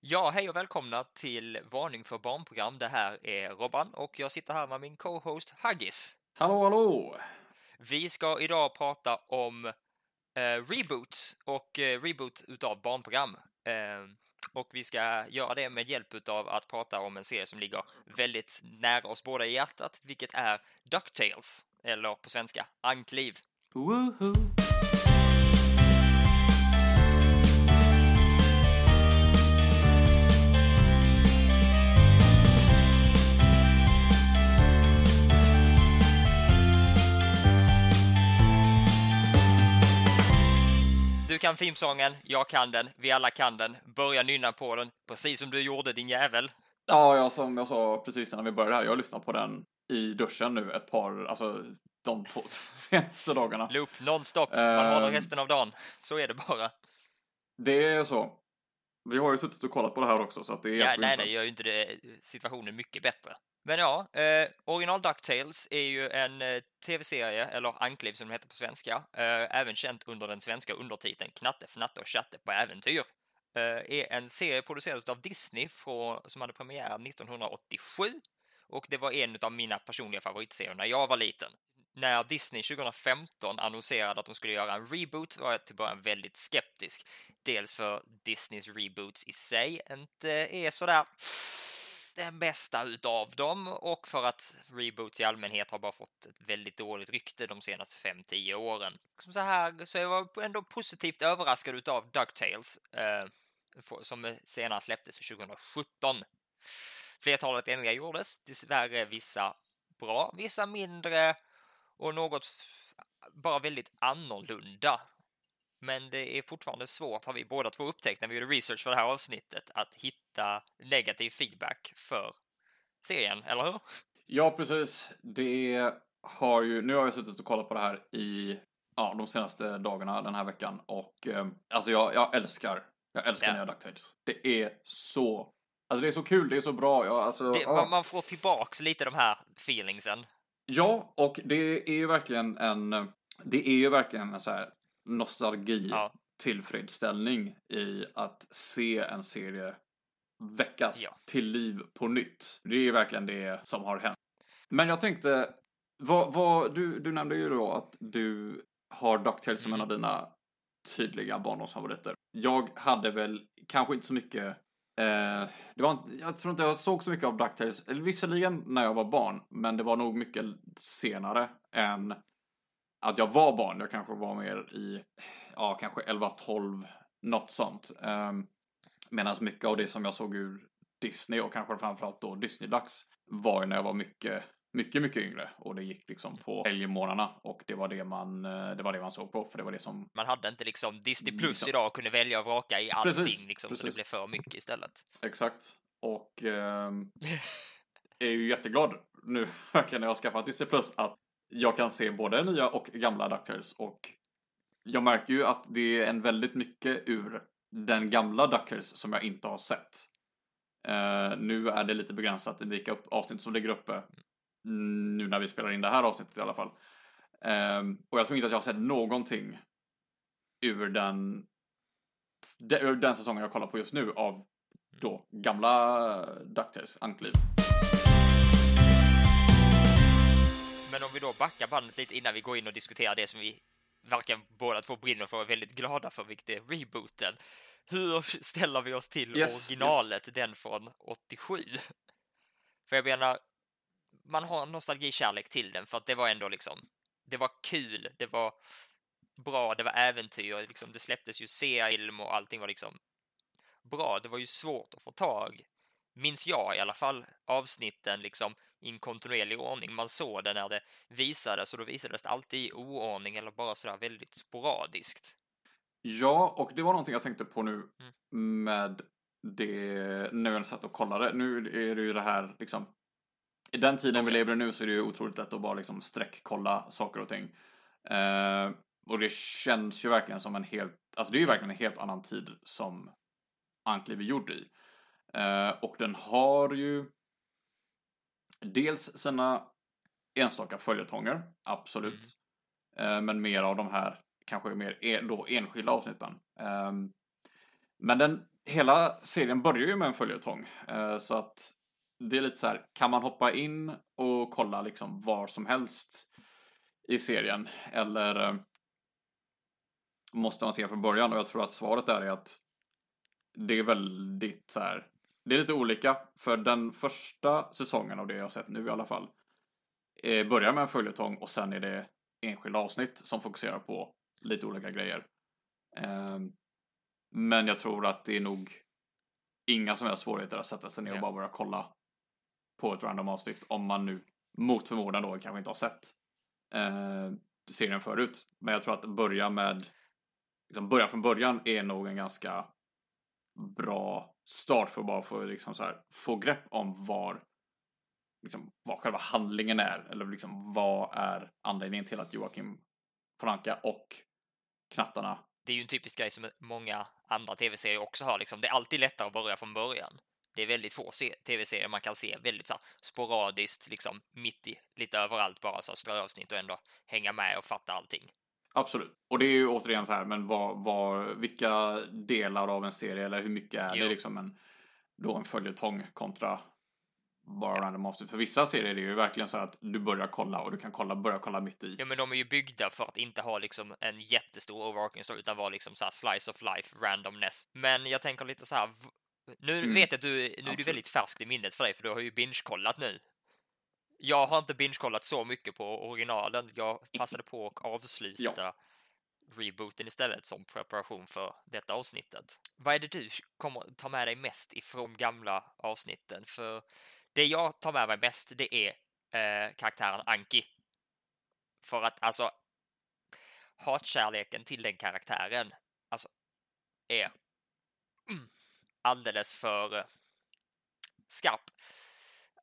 Ja, hej och välkomna till Varning för barnprogram. Det här är Robban och jag sitter här med min co-host Haggis. Hallå, hallå! Vi ska idag prata om eh, reboots och eh, reboot utav barnprogram. Eh, och vi ska göra det med hjälp utav att prata om en serie som ligger väldigt nära oss båda i hjärtat, vilket är DuckTales, eller på svenska Ankliv. Woohoo! Kan filmsången, jag kan den, vi alla kan den. Börja nynna på den, precis som du gjorde din jävel. Ja, jag, som jag sa precis innan vi började här, jag har lyssnat på den i duschen nu ett par, alltså de två senaste dagarna. Loop nonstop, man den Ehm. resten av dagen. Så är det bara. Det är så. Vi har ju suttit och kollat på det här också, så att det Ja, hjälper nej, nej, gör ju inte det situationen mycket bättre. Men ja, eh, original DuckTales är ju en eh, tv-serie, eller Ankliv som den heter på svenska, eh, även känt under den svenska undertiteln Knatte, Fnatte och Tjatte på äventyr. Eh, är en serie producerad av Disney från, som hade premiär 1987 och det var en av mina personliga favoritserier när jag var liten. När Disney 2015 annonserade att de skulle göra en reboot var jag till början väldigt skeptisk. Dels för Disneys reboots i sig inte är sådär den bästa utav dem och för att reboots i allmänhet har bara fått ett väldigt dåligt rykte de senaste 5-10 åren. Som så här så jag var ändå positivt överraskad utav DuckTales eh, som senare släpptes 2017. Flertalet ändringar gjordes, dessvärre vissa bra, vissa mindre och något bara väldigt annorlunda. Men det är fortfarande svårt, har vi båda två upptäckt när vi gjorde research för det här avsnittet, att hitta negativ feedback för serien, eller hur? Ja, precis. Det har ju, nu har jag suttit och kollat på det här i, ja, de senaste dagarna den här veckan och eh, alltså jag, jag älskar, jag älskar Ja. nya DuckTales. Det är så, alltså det är så kul, det är så bra, jag, alltså, Det, ja. man, man får tillbaks lite de här feelingsen. Ja, och det är ju verkligen en, det är ju verkligen en så här nostalgi Ja. tillfredsställning i att se en serie väckas Ja. till liv på nytt. Det är verkligen det som har hänt. Men jag tänkte, vad, vad, du, du nämnde ju då att du har DuckTales som Mm. en av dina tydliga barndomsfavoriter. Jag hade väl kanske inte så mycket eh, det var, inte- jag tror inte jag såg så mycket av DuckTales, eller visserligen när jag var barn, men det var nog mycket senare än att jag var barn. Jag kanske var mer i, ja, kanske 11-12, något sånt. Um, Medan mycket av det som jag såg ur Disney och kanske framförallt då Disney-dags var ju när jag var mycket, mycket, mycket yngre och det gick liksom på helgmorgnarna och det var det man, eh, det var det man såg på för det var det som Man hade inte liksom Disney Plus Liksom. idag och kunde välja och vraka i allting Precis, liksom, så det precis. blev för mycket istället. Exakt. Och ehm, är ju jätteglad nu verkligen när jag har skaffat Disney Plus att jag kan se både nya och gamla DuckTales och jag märker ju att det är en väldigt mycket ur den gamla Duckers som jag inte har sett. Uh, nu är det lite begränsat i vilka upp, avsnitt som ligger uppe. Mm, nu när vi spelar in det här avsnittet i alla fall. Ehm, och jag tror inte att jag har sett någonting ur den, de- ur den säsongen jag kollar på just nu av då gamla Duckers, Ankliv. Men om vi då backar bandet lite innan vi går in och diskuterar det som vi verkar båda två brinner för och är väldigt glada för, vilket är rebooten. Hur ställer vi oss till Yes, originalet, den från 87? För jag menar, man har en nostalgikärlek till den för att det var ändå liksom, det var kul, det var bra, det var äventyr, liksom, det släpptes ju seriefilm och allting var liksom bra. Det var ju svårt att få tag, minns jag i alla fall, avsnitten liksom i en kontinuerlig ordning. Man såg det när det visades och då visades det alltid i oordning eller bara sådär väldigt sporadiskt. Ja, och det var någonting jag tänkte på nu Mm. med det när jag satt och kollade. Nu är det ju det här liksom i den tiden vi lever i nu så är det ju otroligt lätt att bara liksom sträckkolla saker och ting. Eh, och det känns ju verkligen som en helt, alltså det är ju verkligen en helt annan tid som Ankliv är gjord i. Eh, och den har ju dels sina enstaka följetonger, absolut. Eh, men mer av de här kanske mer en, då enskilda avsnitten. Ehm, Men den, hela serien börjar ju med en följetong. Eh, så att det är lite så här, kan man hoppa in och kolla liksom var som helst i serien? Eller måste man se från början? Och jag tror att svaret är att det är väldigt så här, det är lite olika. För den första säsongen av det jag har sett nu i alla fall eh, börjar med en följetong och sen är det enskilda avsnitt som fokuserar på lite olika grejer. Eh, men jag tror att det är nog inga som helst svårigheter att sätta sig ner och bara börja kolla på ett random avsnitt om man nu mot förmodan då kanske inte har sett eh, serien förut. Men jag tror att börja med liksom börja från början är nog en ganska bra start för att bara få, liksom så här, få grepp om var liksom, vad själva handlingen är. Eller liksom vad är anledningen till att Joakim Franka och knattarna Det är ju en typisk grej som många andra tv-serier också har. Liksom. Det är alltid lättare att börja från början. Det är väldigt få tv-serier man kan se väldigt så här, sporadiskt, liksom mitt i, lite överallt, bara så ströavsnitt och ändå hänga med och fatta allting. Absolut. Och det är ju återigen så här, men vad, vad, vilka delar av en serie eller hur mycket är Jo. det liksom en, då en följetong kontra bara random avsnitt? För vissa serier är det ju verkligen så att du börjar kolla och du kan kolla, börja kolla mitt i. Ja, men de är ju byggda för att inte ha liksom en jättestor overarching story, utan vara liksom så här slice of life, randomness. Men jag tänker lite så här, nu Mm. vet jag att du, nu är du Absolut. väldigt färskt i minnet för dig, för du har ju binge-kollat nu. Jag har inte binge-kollat så mycket på originalen. Jag passade på att avsluta rebooten istället som preparation för detta avsnittet. Vad är det du kommer ta med dig mest ifrån gamla avsnitten? För det jag tar med mig mest, det är eh, karaktären Anki. För att alltså hatkärleken till den karaktären alltså är mm, alldeles för eh, skarp.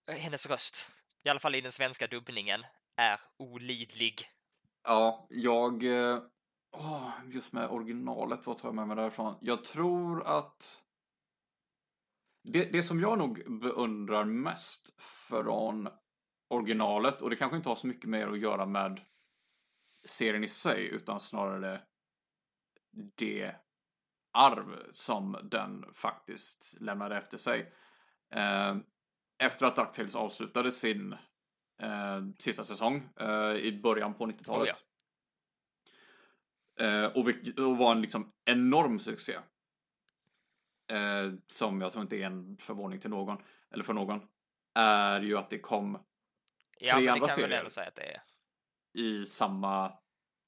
Hennes röst, i alla fall i den svenska dubbningen, är olidlig. Ja, jag... Oh, åh, just med originalet, vad tar jag med mig därifrån? Jag tror att... Det, det som jag nog beundrar mest från originalet, och det kanske inte har så mycket mer att göra med serien i sig, utan snarare det arv som den faktiskt lämnade efter sig. Eh, efter att DuckTales avslutade sin eh, sista säsong eh, i början på 90-talet. eh, och, och var en liksom enorm succé. Eh, som jag tror inte är en förvåning till någon, eller för någon, är ju att det kom Ja, Tre det andra serier. i samma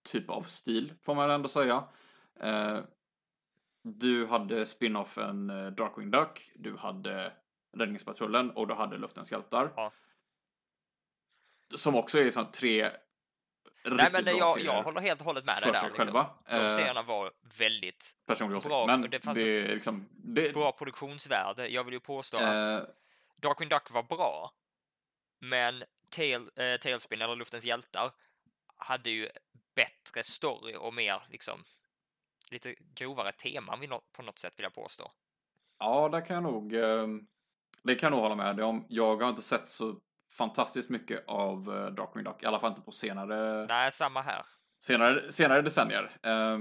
typ av stil, får man ändå säga. Eh, du hade spin-offen eh, Darkwing Duck, du hade Räddningspatrullen och du hade Luftens hjältar. Ja. Som också är såna tre Nej, men det, jag, jag håller helt och hållet med dig där. Liksom. själva. De Eh, serierna var väldigt personlig åsikt. bra, Men det det, fanns är ett liksom... Det, bra produktionsvärde. Jag vill ju påstå att eh, Darkwing Duck var bra, men Tail, eh, Tailspin eller Luftens hjältar hade ju bättre story och mer liksom lite grovare teman på något sätt vill jag påstå. Ja, där kan jag nog... Eh, det kan jag nog hålla med dig om. Jag har inte sett så fantastiskt mycket av eh, Darkwing Duck. I alla fall inte på senare, Nej, samma här. senare, senare decennier. Eh,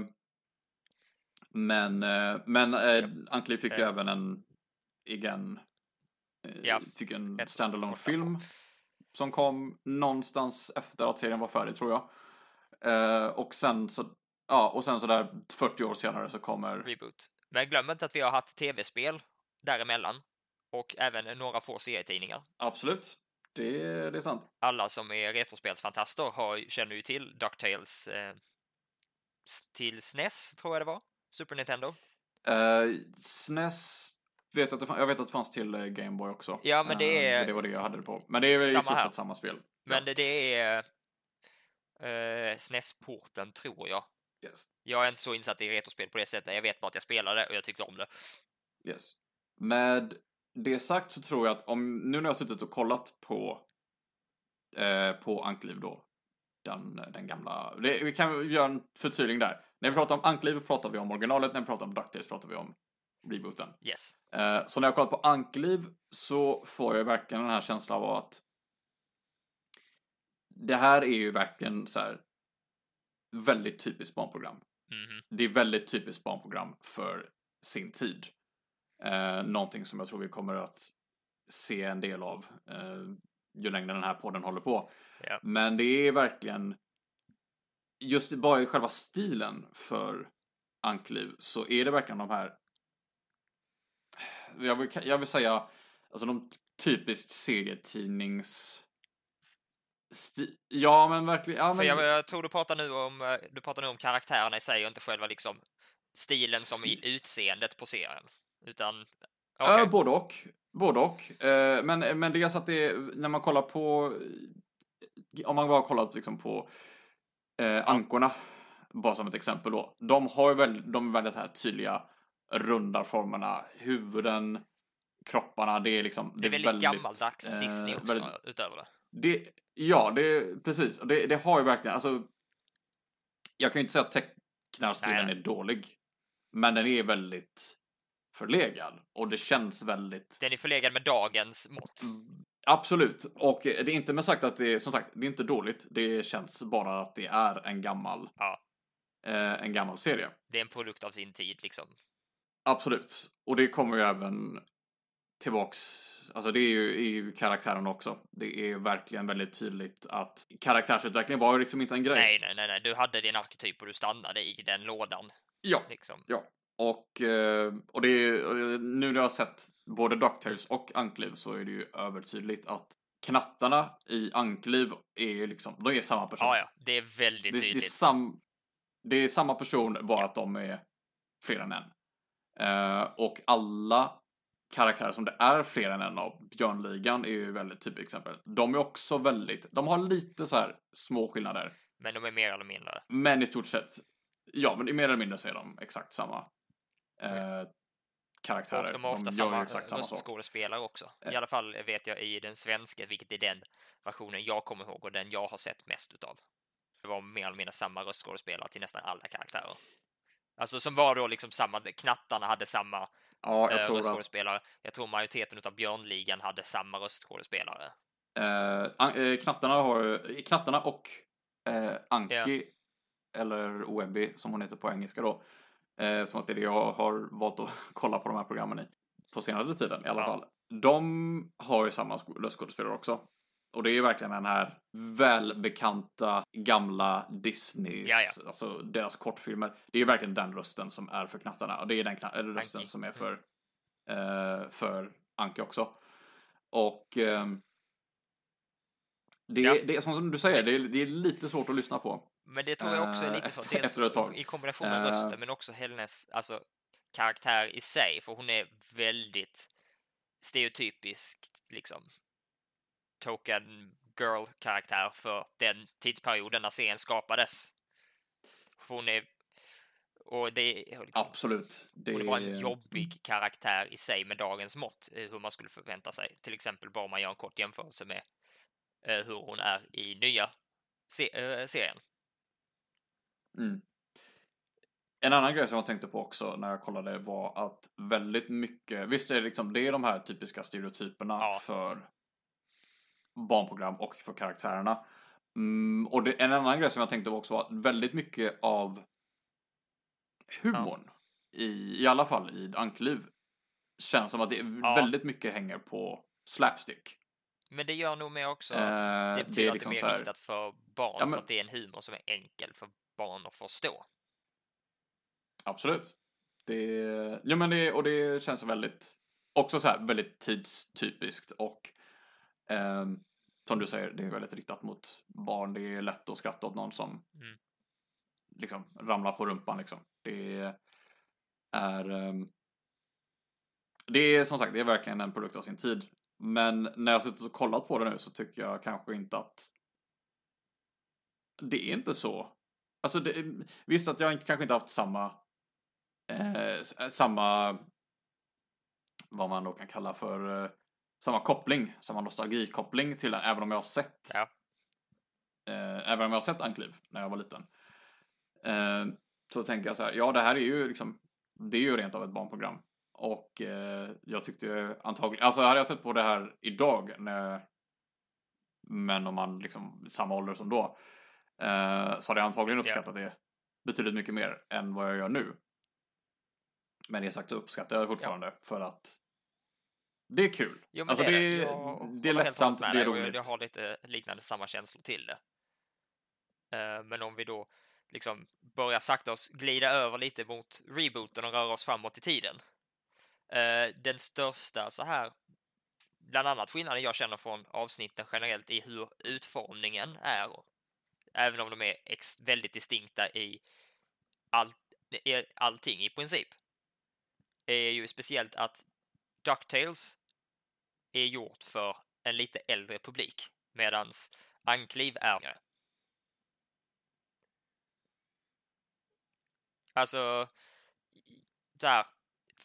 men eh, men eh, Ankli fick ju Eh. även en egen... Ja, fick en standalone film. Som kom någonstans efter att serien var färdig, tror jag. Och sen så... Ja, och sen så där 40 år senare så kommer... Reboot. Men glöm inte att vi har haft tv-spel däremellan och även några få serietidningar. Absolut. Det, det är sant. Alla som är retrospelsfantaster har, känner ju till DuckTales eh, till SNES, tror jag det var. Super Nintendo. Uh, SNES vet att det, jag vet att det fanns till eh, Game Boy också. Ja, men det Eh, är- det var det jag hade det på. Men det är väl i stort sett samma spel. Men ja. det, det är eh, SNES-porten, tror jag. Yes. Jag är inte så insatt i retrospel på det sättet. Jag vet bara att jag spelade och jag tyckte om det. yes. Med det sagt så tror jag att om, nu när jag suttit och kollat på eh, på Ankliv då, den, den gamla, det, vi kan göra en förtydligning där. När vi pratar om Ankliv pratar vi om originalet, när vi pratar om DuckTales pratar vi om rebooten. Yes. Eh, så när jag kollar på Ankliv så får jag verkligen den här känslan av att det här är ju verkligen så här väldigt typiskt barnprogram. Mhm. Det är väldigt typiskt barnprogram för sin tid. Eh, någonting som jag tror vi kommer att se en del av eh, ju längre den här podden håller på. Ja. Men det är verkligen just bara i själva stilen för Ankliv så är det verkligen de här jag vill, jag vill säga alltså de typiskt serietidnings sti- Ja men verkligen. Ja, För men, jag, jag tror du pratar nu om, eh, du pratar nu om karaktärerna i sig och inte själva liksom stilen som i utseendet på serien. Utan, okej. Ja, både och. Både och. Eh, men, men dels att det är, när man kollar på, om man bara kollar liksom på eh, ankorna, bara som ett exempel då. De har ju väldigt, de är väldigt här tydliga runda formerna, huvuden, kropparna, det är liksom. det är väldigt, gammaldags eh, Disney också, väldigt- utöver det. det, ja, det precis. Det, det har ju verkligen, alltså. Jag kan ju inte säga att tecknarstilen är dålig. Men den är väldigt förlegad. Och det känns väldigt Den är förlegad med dagens mått. Mm. Absolut, och det är inte med sagt att det är, som sagt, det är inte dåligt. Det känns bara att det är en gammal, Ja. eh, en gammal serie. Det är en produkt av sin tid liksom. Absolut, och det kommer ju även tillbaks, alltså det är ju i karaktären också. Det är verkligen väldigt tydligt att karaktärsutveckling var ju liksom inte en grej. Nej, nej, nej, nej, du hade din arketyp och du stannade i den lådan Ja, liksom. ja. Och, eh, och det är, nu när jag har sett både DuckTales och Ankliv så är det ju övertydligt att knattarna i Ankliv är ju liksom, de är samma person. Ja, ja, det är väldigt Det, det, är tydligt. sam, det är samma person, bara att de är fler än en. Eh, och alla karaktärer som det är fler än en av, Björnligan är ju väldigt typiskt exempel. De är också väldigt, de har lite så här små skillnader. Men de är mer eller mindre. Men i stort sett, ja men i mer eller mindre så är de exakt samma eh, karaktärer. Och de har ofta ju samma exakt samma sak. röstskådespelare också. I Eh. alla fall vet jag i den svenska, vilket är den versionen jag kommer ihåg och den jag har sett mest utav. Det var mer eller mindre samma röstskådespelare till nästan alla karaktärer. Alltså som var då liksom samma, knattarna hade samma Ja, jag eh, tror att röstskådespelare. Jag tror majoriteten utav Björnligan hade samma röstskådespelare. Eh, knattarna har knattarna och eh, Anki, eller Webby som hon heter på engelska då. Eh, som att det är det jag har valt att kolla på de här programmen i. På senare tiden i alla Ja. fall. De har ju samma röstskådespelare också. Och det är ju verkligen den här välbekanta gamla Disneys, Ja, ja. alltså deras kortfilmer. Det är ju verkligen den rösten som är för knattarna. Och det är den rösten Anki. som är för, eh, för Anki också. Och ehm, det, Ja. det är som du säger, det är, det är lite svårt att lyssna på. Men det tror jag också är Eh, lite efter- för, dels efter i kombination med Eh. rösten, men också hennes alltså, karaktär i sig, för hon är väldigt stereotypisk, liksom, token girl-karaktär för den tidsperioden när serien skapades. För hon är, och det är liksom, Absolut. Det, hon är bara en jobbig karaktär i sig med dagens mått, eh, hur man skulle förvänta sig. Till exempel bara om man gör en kort jämförelse med hur hon är i nya se- serien. Mm. En annan grej som jag tänkte på också när jag kollade var att väldigt mycket, visst är det liksom, det är de här typiska stereotyperna Ja. för barnprogram och för karaktärerna. Mm, och det, en annan grej som jag tänkte på också var att väldigt mycket av humorn, i, i alla fall i Ankliv, känns som att det Ja. väldigt mycket hänger på slapstick. Men det gör nog mer också att Eh, det betyder liksom att det är så mer här- riktat för barn, Ja, men- för att det är en humor som är enkel för barn att förstå. Absolut. Det, ja, men det, och det känns väldigt, också så här väldigt tidstypiskt och ehm, som du säger, det är väldigt riktat mot barn. Det är lätt att skratta åt någon som Mm. liksom ramlar på rumpan liksom. Det är ehm, det är som sagt, det är verkligen en produkt av sin tid. Men när jag suttit och kollat på det nu så tycker jag kanske inte att det är inte så. Alltså det, visst att jag inte, kanske inte haft samma eh, samma vad man då kan kalla för eh, samma koppling, samma nostalgikoppling till den, även om jag har sett Ja. eh, även om jag har sett Ankliv när jag var liten. Eh, så tänker jag så här, ja det här är ju liksom, det är ju rent av ett barnprogram. Och eh, jag tyckte antagligen, alltså hade jag sett på det här idag, när, men om man liksom samma ålder som då, eh, så hade jag antagligen uppskattat det betydligt mycket mer än vad jag gör nu. Med det sagt så uppskattar jag det fortfarande för att det är kul. Jo, men alltså det det är är, det. det Jag är lättsamt, det är roligt. Jag har lite liknande samma känslor till det. Eh, Men om vi då liksom börjar sakta oss glida över lite mot rebooten och röra oss framåt i tiden. Eh, Den största så här, bland annat skillnaden jag känner från avsnitten generellt i hur utformningen är, även om de är väldigt distinkta i all, i allting i princip, är ju speciellt att DuckTales är gjort för en lite äldre publik medans Ankliv är yngre. Alltså, så här,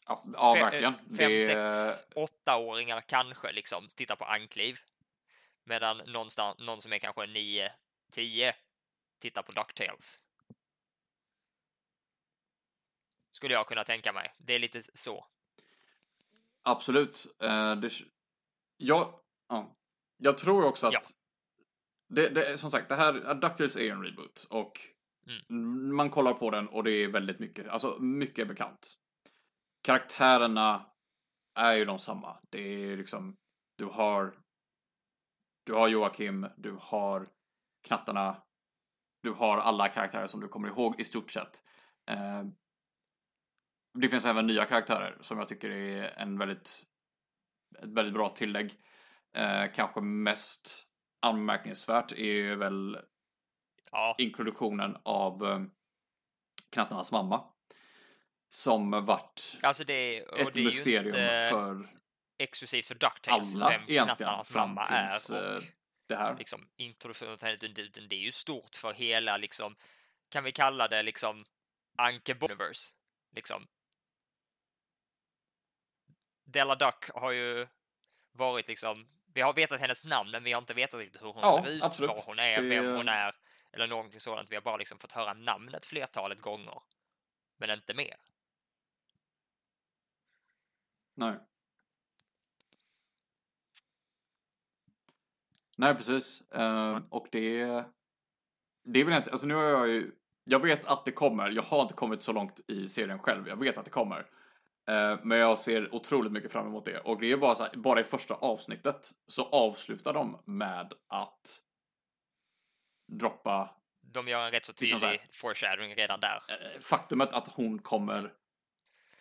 Ja, ja fe- verkligen. fem, det sex, åttaåringar kanske liksom tittar på Ankliv. Medan någonstans, någon som är kanske nio, tio tittar på DuckTales. Skulle jag kunna tänka mig. Det är lite så. Absolut. Eh, det, jag, ja. jag tror också att Ja. det, det, som sagt, det här, DuckTales är en reboot och Mm. man kollar på den och det är väldigt mycket, alltså mycket bekant. Karaktärerna är ju de samma. Det är liksom, du har, du har Joakim, du har knattarna, du har alla karaktärer som du kommer ihåg i stort sett. Eh, det finns även nya karaktärer som jag tycker är en väldigt, ett väldigt bra tillägg. Eh, kanske mest anmärkningsvärt är väl Ja, introduktionen av eh, knattarnas mamma. Som vart alltså det, och ett det mysterium inte för exklusivt för DuckTales alla vem egentligen knattarnas mamma är. Och eh, det här. liksom introduktionen till henne, det är ju stort för hela liksom, kan vi kalla det liksom Anke Boniverse, liksom. Della Duck har ju varit liksom, vi har vetat hennes namn men vi har inte vetat riktigt hur hon Ja, ser ut, absolut. vad hon är, vem hon är eller någonting sådant. Vi har bara liksom fått höra namnet flertalet gånger, men inte mer. Nej. Nej, precis. Eh, och det, det är väl inte, alltså nu har jag ju, jag vet att det kommer, jag har inte kommit så långt i serien själv, jag vet att det kommer. Eh, men jag ser otroligt mycket fram emot det. Och det är bara så här, bara i första avsnittet så avslutar de med att droppa De gör en rätt så Liksom så tydlig foreshadowing redan där. eh, faktumet att hon kommer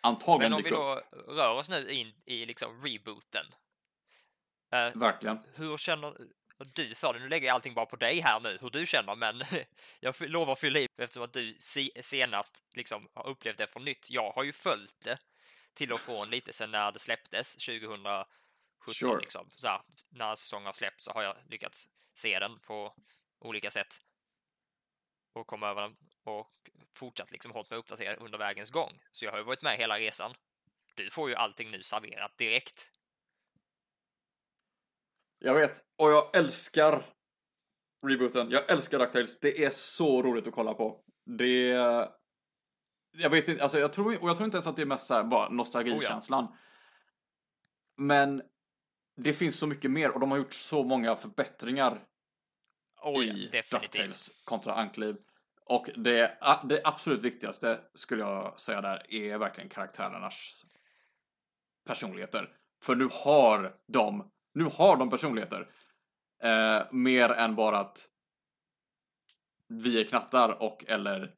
antagligen Men om vi då rör oss nu in i liksom rebooten. Eh, Verkligen. hur känner du för det? Nu lägger jag allting bara på dig här nu, hur du känner, men jag lovar att fylla i eftersom att du se- senast liksom har upplevt det för nytt. Jag har ju följt det till och från lite sedan när det släpptes 2017 Sure. liksom. Så här, när säsongen har släppts så har jag lyckats se den på olika sätt och komma över den och fortsatt liksom hållit mig uppdaterad under vägens gång. Så jag har ju varit med hela resan. Du får ju allting nu serverat direkt. Jag vet, och jag älskar rebooten. Jag älskar DuckTales. Det är så roligt att kolla på. Det Jag vet inte, alltså jag tror, och jag tror inte ens att det är mest så här bara nostalgikänslan. Men det finns så mycket mer och de har gjort så många förbättringar Oh, ja, i definitivt. DuckTales kontra Ankliv. Och det, det absolut viktigaste skulle jag säga där är verkligen karaktärernas personligheter. För nu har de, nu har de personligheter. Eh, mer än bara att vi är knattar och eller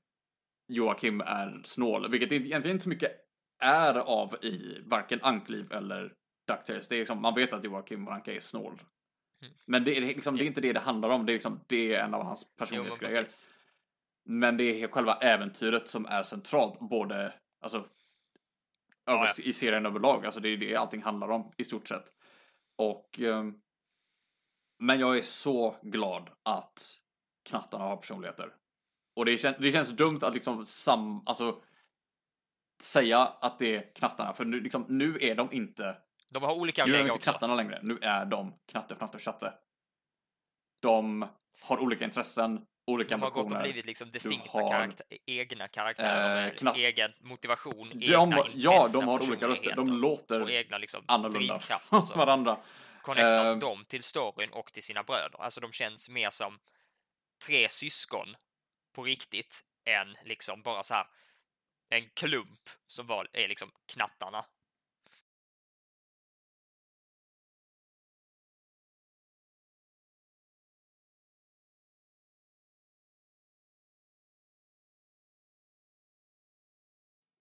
Joakim är snål. Vilket egentligen inte så mycket är av i varken Ankliv eller DuckTales. Det är liksom, man vet att Joakim Branca är snål. Mm. Men det är, liksom, det är inte det det handlar om. Det är, liksom, det är en av hans personlighetsgrejer. Men det är själva äventyret som är centralt, både alltså, över, Ja, i serien överlag. Alltså det är det allting handlar om i stort sett. Och ehm, men jag är så glad att knattarna har personligheter. Och det, kän, det känns dumt att liksom sam, alltså säga att det är knattarna, för nu, liksom, nu är de inte De har olika nu är de läge inte också. knattarna längre. Nu är de knatte, fnatte och chatte. De har olika intressen, olika De har gått och blivit liksom distinkta har, karaktä- egna karaktärer eh, knapp- egen motivation, De, egna ja, de har olika röster. De låter och egna liksom annorlunda från så. varandra. Connectar Eh, dem till storyn och till sina bröder. Alltså de känns mer som tre syskon på riktigt än liksom bara så här en klump som var, är liksom knattarna.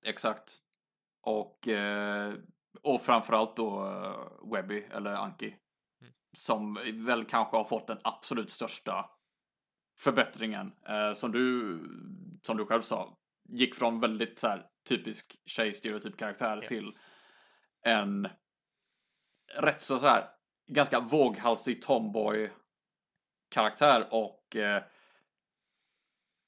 Exakt. Och, eh, och framförallt då eh, Webby, eller Anki. Mm. Som väl kanske har fått den absolut största förbättringen. Eh, som, du, som du själv sa, gick från väldigt så här, typisk tjejstereotyp karaktär Ja. till en rätt så, så här ganska våghalsig tomboy karaktär och eh,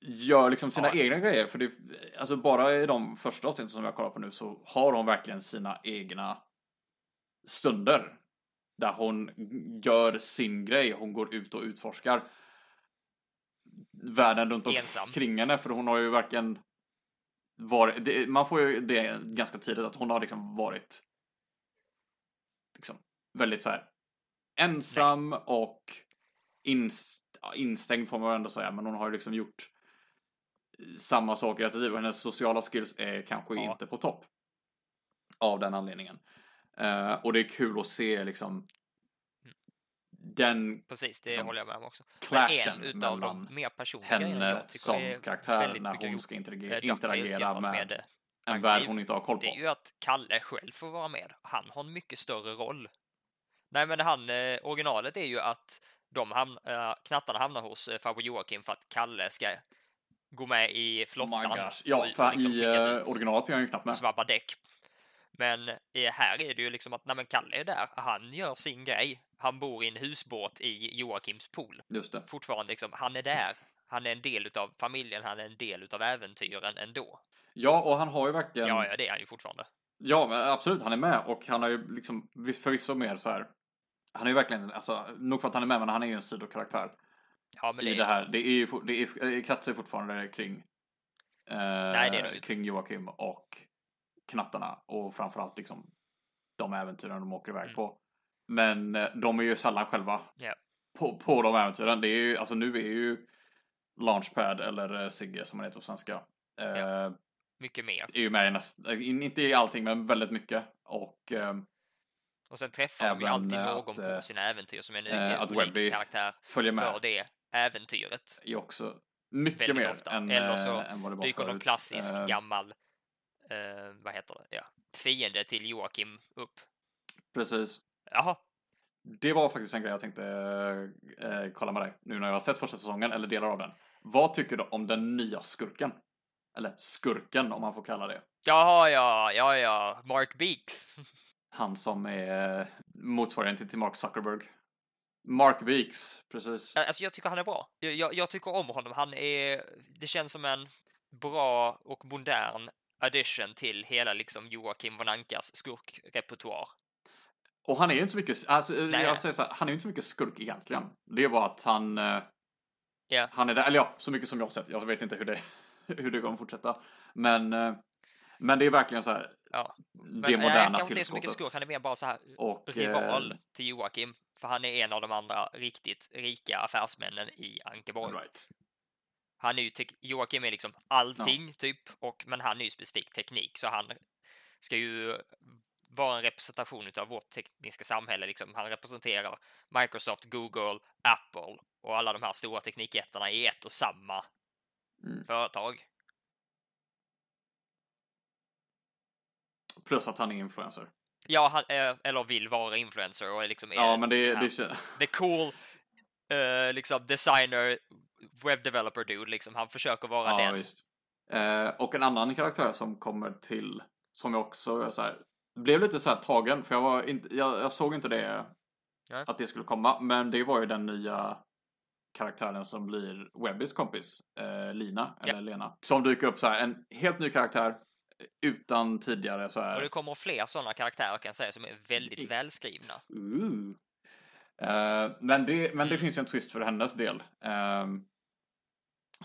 gör liksom sina Ja. egna grejer. För det, alltså bara i de första avsnitten som jag kollar på nu så har hon verkligen sina egna stunder. Där hon gör sin grej, hon går ut och utforskar världen runt omkring henne. För hon har ju verkligen varit, det, man får ju det ganska tidigt att hon har liksom varit liksom väldigt så här ensam och inst, instängd får man ändå säga. Men hon har ju liksom gjort samma saker hela tiden och hennes sociala skills är kanske Ja. inte på topp. Av den anledningen. Eh, och det är kul att se liksom den Precis, det Som håller jag med om också. Clashen en utav mellan de mer henne som är karaktär när hon ska med interagera, interagera med, med, eh, en värld hon inte har koll Det är på. ju att Kalle själv får vara med. Han har en mycket större roll. Nej, men han, eh, originalet är ju att de hamn, eh, knattarna hamnar hos eh, farbror Joakim för att Kalle ska gå med i Oh flottan. gosh. Ja, för liksom i uh, originalet är han ju knappt med. svabba däck. Men eh, här är det ju liksom att nej, men Kalle är där. Han gör sin grej. Han bor i en husbåt i Joakims pool. Just det. Fortfarande liksom, han är där. Han är en del utav familjen. Han är en del utav äventyren ändå. Ja, och han har ju verkligen... Ja, ja, det är han ju fortfarande. Ja, men absolut, han är med och han har ju liksom förvisso mer så här. Han är ju verkligen, alltså, nog för att han är med, men han är ju en sidokaraktär Ja, i det, det här. Det är ju, det, är, det kretsar ju fortfarande kring, eh, Nej, kring Joakim och knattarna och framförallt liksom de äventyren de åker iväg Mm. på. Men eh, de är ju sällan själva Ja. på, på de äventyren. Det är ju, alltså nu är ju Launchpad eller eh, Sigge som han heter på svenska. Eh, Ja. mycket mer. är ju med i näst, eh, in- inte i allting men väldigt mycket. Och eh, Och sen träffar de ju alltid någon att, på sina äventyr som är en att Webby karaktär följer med för det äventyret. är också mycket mer ofta. än, Eller så eh, än vad det var Dyker någon klassisk Eh, gammal, eh, vad heter det, ja, fiende till Joakim upp. Precis. Jaha, Det var faktiskt en grej jag tänkte eh, kolla med dig nu när jag har sett första säsongen eller delar av den. Vad tycker du om den nya skurken? Eller skurken om man får kalla det. jaha, ja, ja, ja, Mark Beeks. Han som är motsvarigheten till Mark Zuckerberg. Mark Beeks, precis. Alltså jag tycker han är bra. Jag, jag, jag tycker om honom. Han är, det känns som en bra och modern addition till hela liksom Joakim von Ankas skurkrepertoar. Och han är ju inte så mycket, alltså, Nej. jag säger så här, han är ju inte så mycket skurk egentligen. Det är bara att han, eh, Ja. han är där, eller ja, så mycket som jag har sett. Jag vet inte hur det, hur det kommer fortsätta. Men, eh, men det är verkligen så här, Ja. det nej, moderna han kanske inte så mycket tillskottet. skurk. Han är mer bara så här Och, eh, rival till Joakim. För han är en av de andra riktigt rika affärsmännen i Ankeborg. right. Han är ju Joakim är liksom allting typ, och, men han är ju specifik teknik så han ska ju vara en representation av vårt tekniska samhälle. Liksom. Han representerar Microsoft, Google, Apple och alla de här stora teknikjättarna i ett och samma Mm. företag. Plus att han är influencer. Ja, han är, eller vill vara influencer och liksom är Ja, men det, det the cool eh, liksom designer web developer dude liksom. Han försöker vara ja, den. visst. Eh, och en annan karaktär som kommer till, som jag också så här, blev lite så här tagen, för jag, var inte, jag, jag såg inte det, Nej. att det skulle komma, men det var ju den nya karaktären som blir Webbys kompis, eh, Lina, Ja. eller Lena. Som dyker upp så här, en helt ny karaktär, utan tidigare så här. Och det kommer fler sådana karaktärer kan jag säga som är väldigt I- välskrivna. Ooh. Eh, men det, men det Mm. finns ju en twist för hennes del. Ehm,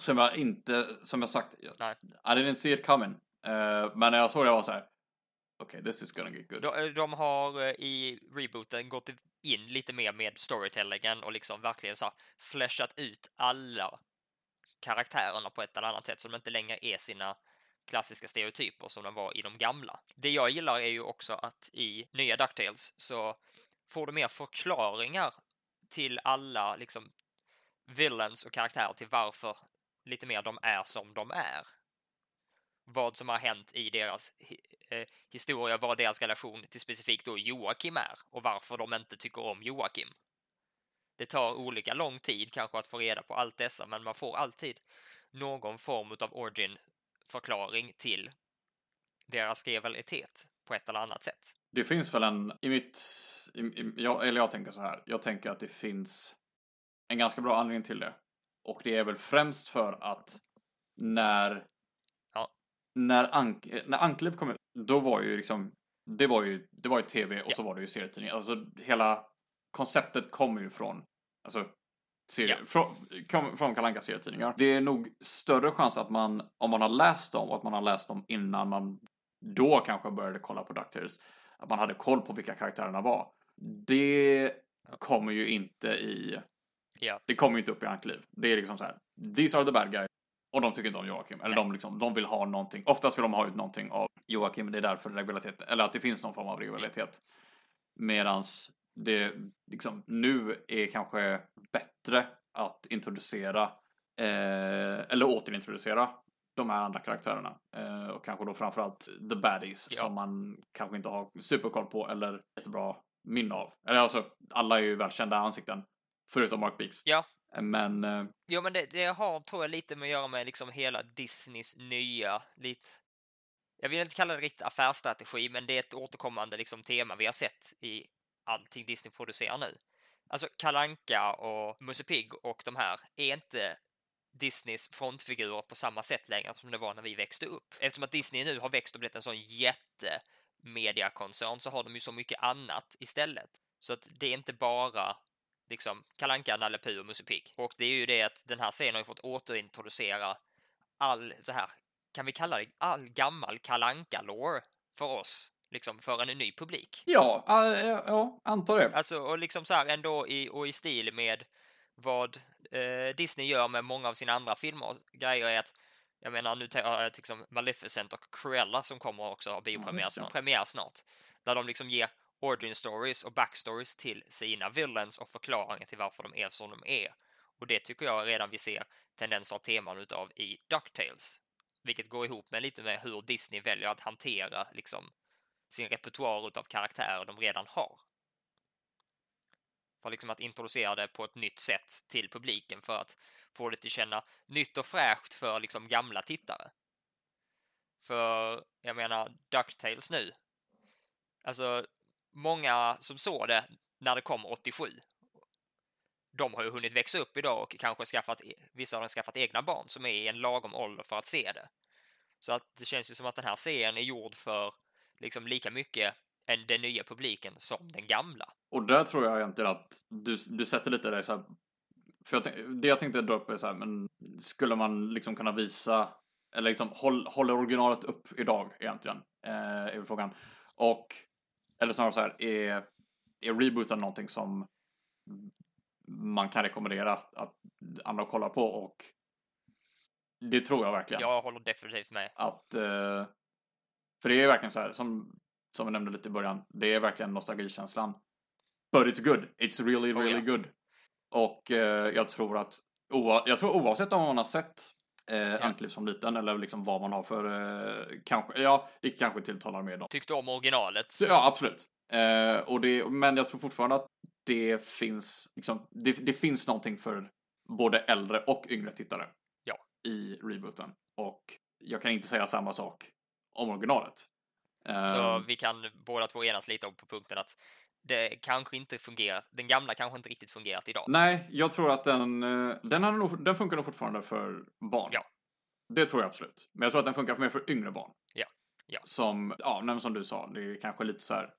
som jag inte, som jag sagt, Nej. I didn't see it coming. Eh, men när jag såg det var så här. Okej, this is gonna get good. De, de har eh, i rebooten gått in lite mer med storytellingen och liksom verkligen så här flashat ut alla karaktärerna på ett eller annat sätt så de inte längre är sina klassiska stereotyper som de var i de gamla. Det jag gillar är ju också att i nya DuckTales så får du mer förklaringar till alla liksom villains och karaktärer till varför lite mer de är som de är. Vad som har hänt i deras eh, historia, vad deras relation till specifikt då Joakim är och varför de inte tycker om Joakim. Det tar olika lång tid kanske att få reda på allt dessa, men man får alltid någon form av origin förklaring till deras rivalitet på ett eller annat sätt. Det finns väl en, i mitt, i, i, jag, eller jag tänker så här, jag tänker att det finns en ganska bra anledning till det. Och det är väl främst för att när, ja. när, Ank, när Anklipp kom ut, då var ju liksom, det var ju, det var ju tv och ja. så var det ju serietidning. Alltså hela konceptet kommer ju från, alltså serie, ja. från, från Kalle Anka serietidningar. Det är nog större chans att man, om man har läst dem och att man har läst dem innan man då kanske började kolla på DuckTales, att man hade koll på vilka karaktärerna var. Det kommer ju inte i... Ja. Det kommer ju inte upp i Ankliv. Det är liksom så här, these are the bad guys. Och de tycker inte om Joakim. Eller de, liksom, de vill ha någonting. Oftast vill de ha ut någonting av Joakim. Det är därför regularitet, eller att det finns någon form av regularitet. Medans det liksom nu är kanske bättre att introducera eh, eller återintroducera de här andra karaktärerna. Eh, och kanske då framförallt the baddies ja. som man kanske inte har superkoll på eller jättebra minne av. Eller alltså, alla är ju välkända ansikten. Förutom Mark Beeks. Ja. Men... Eh... Jo, men det, det har, tror jag, lite med att göra med liksom hela Disneys nya, lite... Jag vill inte kalla det riktigt affärsstrategi, men det är ett återkommande liksom, tema vi har sett i allting Disney producerar nu. Alltså Kalanka och Musse Pigg och de här är inte Disneys frontfigurer på samma sätt längre som det var när vi växte upp. Eftersom att Disney nu har växt och blivit en sån jättemediakoncern så har de ju så mycket annat istället. Så att det är inte bara liksom Kalanka, Nalle Puh och Musse Pigg. Och det är ju det att den här scenen har ju fått återintroducera all så här, kan vi kalla det all gammal kalanka lore för oss liksom för en ny publik. Ja, äh, ja, antar det. Alltså, och liksom så här ändå i, och i stil med vad eh, Disney gör med många av sina andra filmer och grejer är att jag menar, nu tar jag liksom Maleficent och Cruella som kommer också ha biopremiär ja, premiär snart. Där de liksom ger origin stories och backstories till sina villains och förklaringar till varför de är som de är. Och det tycker jag redan vi ser tendenser och teman utav i DuckTales. Vilket går ihop med lite med hur Disney väljer att hantera liksom sin repertoar av karaktärer de redan har. För liksom att introducera det på ett nytt sätt till publiken för att få det till känna nytt och fräscht för liksom gamla tittare. För jag menar Ducktails nu. Alltså många som såg det när det kom 87. De har ju hunnit växa upp idag och kanske skaffat, e, vissa har skaffat egna barn som är i en lagom ålder för att se det. Så att det känns ju som att den här serien är gjord för liksom lika mycket än den nya publiken som den gamla. Och där tror jag egentligen att du, du sätter lite det så här, för jag, det jag tänkte dra upp är så här, men skulle man liksom kunna visa, eller liksom håll, håller originalet upp idag egentligen? Eh, är frågan. Och, eller snarare så här, är, är rebooten någonting som man kan rekommendera att andra kollar på och det tror jag verkligen. Jag håller definitivt med. Att eh, för det är verkligen så här, som, som vi nämnde lite i början, det är verkligen nostalgikänslan. But it's good. It's really, really oh, ja. good. Och eh, jag tror att, jag tror oavsett om man har sett eh, ja. Antliv som liten eller liksom vad man har för, eh, kanske, ja, det kanske tilltalar mer dem. Tyckte om originalet? Så, ja, absolut. Eh, och det, men jag tror fortfarande att det finns, liksom, det, det finns någonting för både äldre och yngre tittare. Ja. I rebooten. Och jag kan inte säga samma sak om originalet. Så um, vi kan båda två enas lite om på punkten att det kanske inte fungerat. Den gamla kanske inte riktigt fungerat idag. Nej, jag tror att den, eh, den, hade nog, den funkar nog fortfarande för barn. Ja. Det tror jag absolut. Men jag tror att den funkar mer för yngre barn. Ja. ja. Som, ja, som du sa, det är kanske lite så här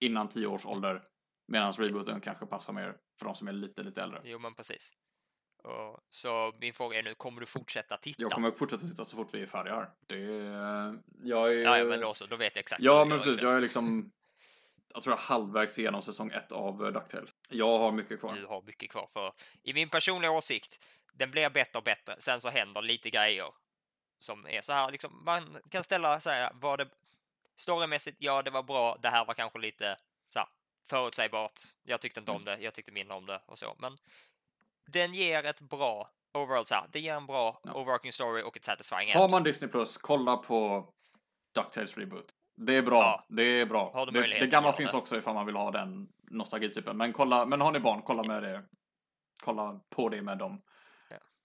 innan tio års ålder. Medan rebooten kanske passar mer för de som är lite, lite äldre. Jo, men precis. Och, så min fråga är nu, kommer du fortsätta titta? Jag kommer fortsätta titta så fort vi är färdiga här. Det är, jag är... Ja, men då så, då vet jag exakt. Ja, men precis. Jag är liksom, jag tror jag är halvvägs igenom säsong ett av eh, DuckTales. Jag har mycket kvar. Du har mycket kvar, för i min personliga åsikt, den blir bättre och bättre. Sen så händer lite grejer som är så här liksom, man kan ställa här, var det storymässigt, ja det var bra, det här var kanske lite så här, förutsägbart, jag tyckte inte om det, jag tyckte mindre om det och så, men den ger ett bra overall så här, det ger en bra Ja. overarching story och ett satisfying Har end. man Disney Plus, kolla på DuckTales Reboot. Det är bra. Ja. Det är bra. Har det, det gamla finns det. också ifall man vill ha den nostalgitrippen. Men kolla, men har ni barn, kolla med det. Kolla på det med dem.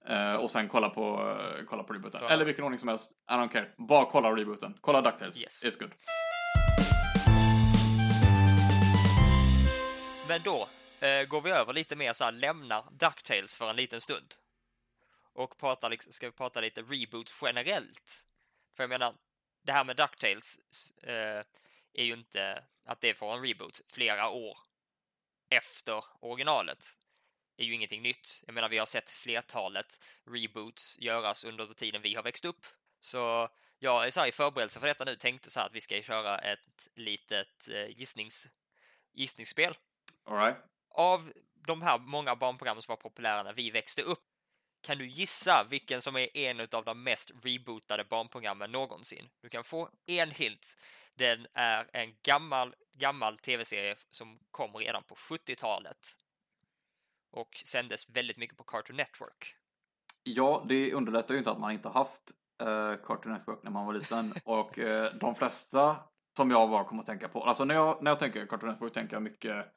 Eh, och sen kolla på, eh, kolla på rebooten. För- Eller vilken ordning som helst. I don't care. Bara kolla rebooten. Kolla DuckTales. Yes. It's good. Men då eh, går vi över lite mer så här, lämnar DuckTales för en liten stund. Och pratar, liksom, ska vi prata lite reboot generellt. För jag menar, det här med DuckTales eh, är ju inte att det får en reboot flera år efter originalet. är ju ingenting nytt. Jag menar, vi har sett flertalet reboots göras under tiden vi har växt upp. Så jag är så här i förberedelse för detta nu tänkte så här att vi ska köra ett litet eh, gissnings, gissningsspel Alright av de här många barnprogrammen som var populära när vi växte upp, kan du gissa vilken som är en av de mest rebootade barnprogrammen någonsin? Du kan få en hint. Den är en gammal, gammal tv-serie som kom redan på 70-talet och sändes väldigt mycket på Cartoon Network. Ja, det underlättar ju inte att man inte haft eh, Cartoon Network när man var liten. och eh, de flesta som jag bara kommer att tänka på. Alltså när jag, när jag tänker Cartoon Network tänker jag mycket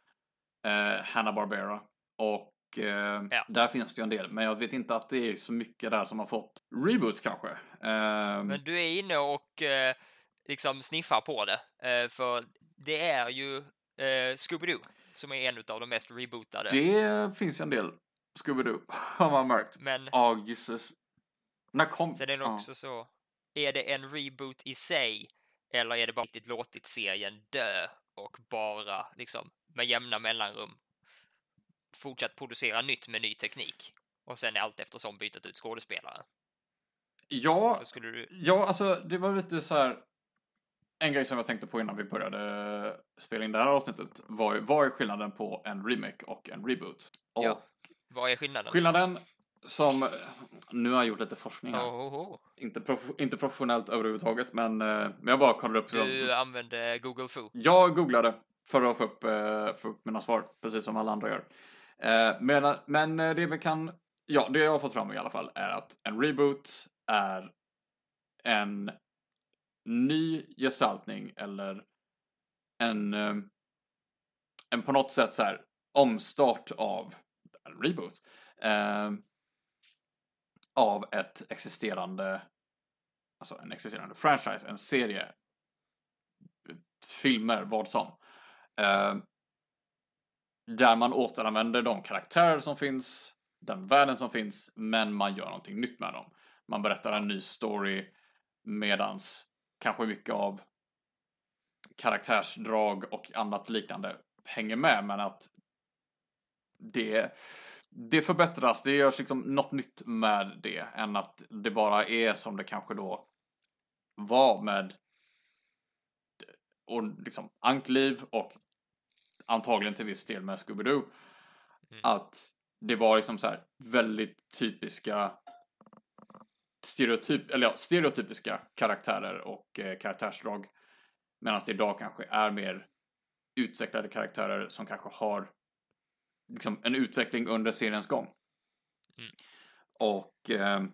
eh, Hanna-Barbera. Och eh, Ja. där finns det ju en del. Men jag vet inte att det är så mycket där som har fått reboots kanske. Ehm, Men du är inne och eh, liksom sniffar på det, eh, för det är ju eh, Scooby-Doo som är en av de mest rebootade. det finns ju en del Scooby-Doo har man märkt. Men Ja, gisses. När kom? Sen är det ja. också så, är det en reboot i sig eller är det bara riktigt låtit serien dö och bara liksom med jämna mellanrum fortsatt producera nytt med ny teknik och sen allt eftersom bytet ut skådespelare? Ja, Så du... Ja, alltså det var lite så här. En grej som jag tänkte på innan vi började spela in det här avsnittet var ju, vad är skillnaden på en remake och en reboot? Och Ja. Vad är skillnaden? skillnaden som, nu har jag gjort lite forskning här, Oh, oh, oh. inte, prof, inte professionellt överhuvudtaget, men, eh, men jag bara kollade upp. Så, Du använde Google Foo. jag googlade för att få upp, eh, få upp mina svar, precis som alla andra gör. Eh, Men, men eh, det vi kan, ja, det jag har fått fram i alla fall är att en reboot är en ny gestaltning eller en, eh, en på något sätt så här omstart av en reboot. Eh, av ett existerande, alltså en existerande franchise, en serie, eh, filmer, vad som. Eh, där man återanvänder de karaktärer som finns, den världen som finns, men man gör någonting nytt med dem. Man berättar en ny story medans kanske mycket av karaktärsdrag och annat liknande hänger med, men att det, det förbättras, det görs liksom något nytt med det än att det bara är som det kanske då var med och liksom ankliv och antagligen till viss del med Scooby-Doo. Mm. Att det var liksom så här väldigt typiska stereotyp, eller ja, stereotypiska karaktärer och eh, karaktärsdrag. Medan det idag kanske är mer utvecklade karaktärer som kanske har liksom en utveckling under seriens gång. Mm. Och eh,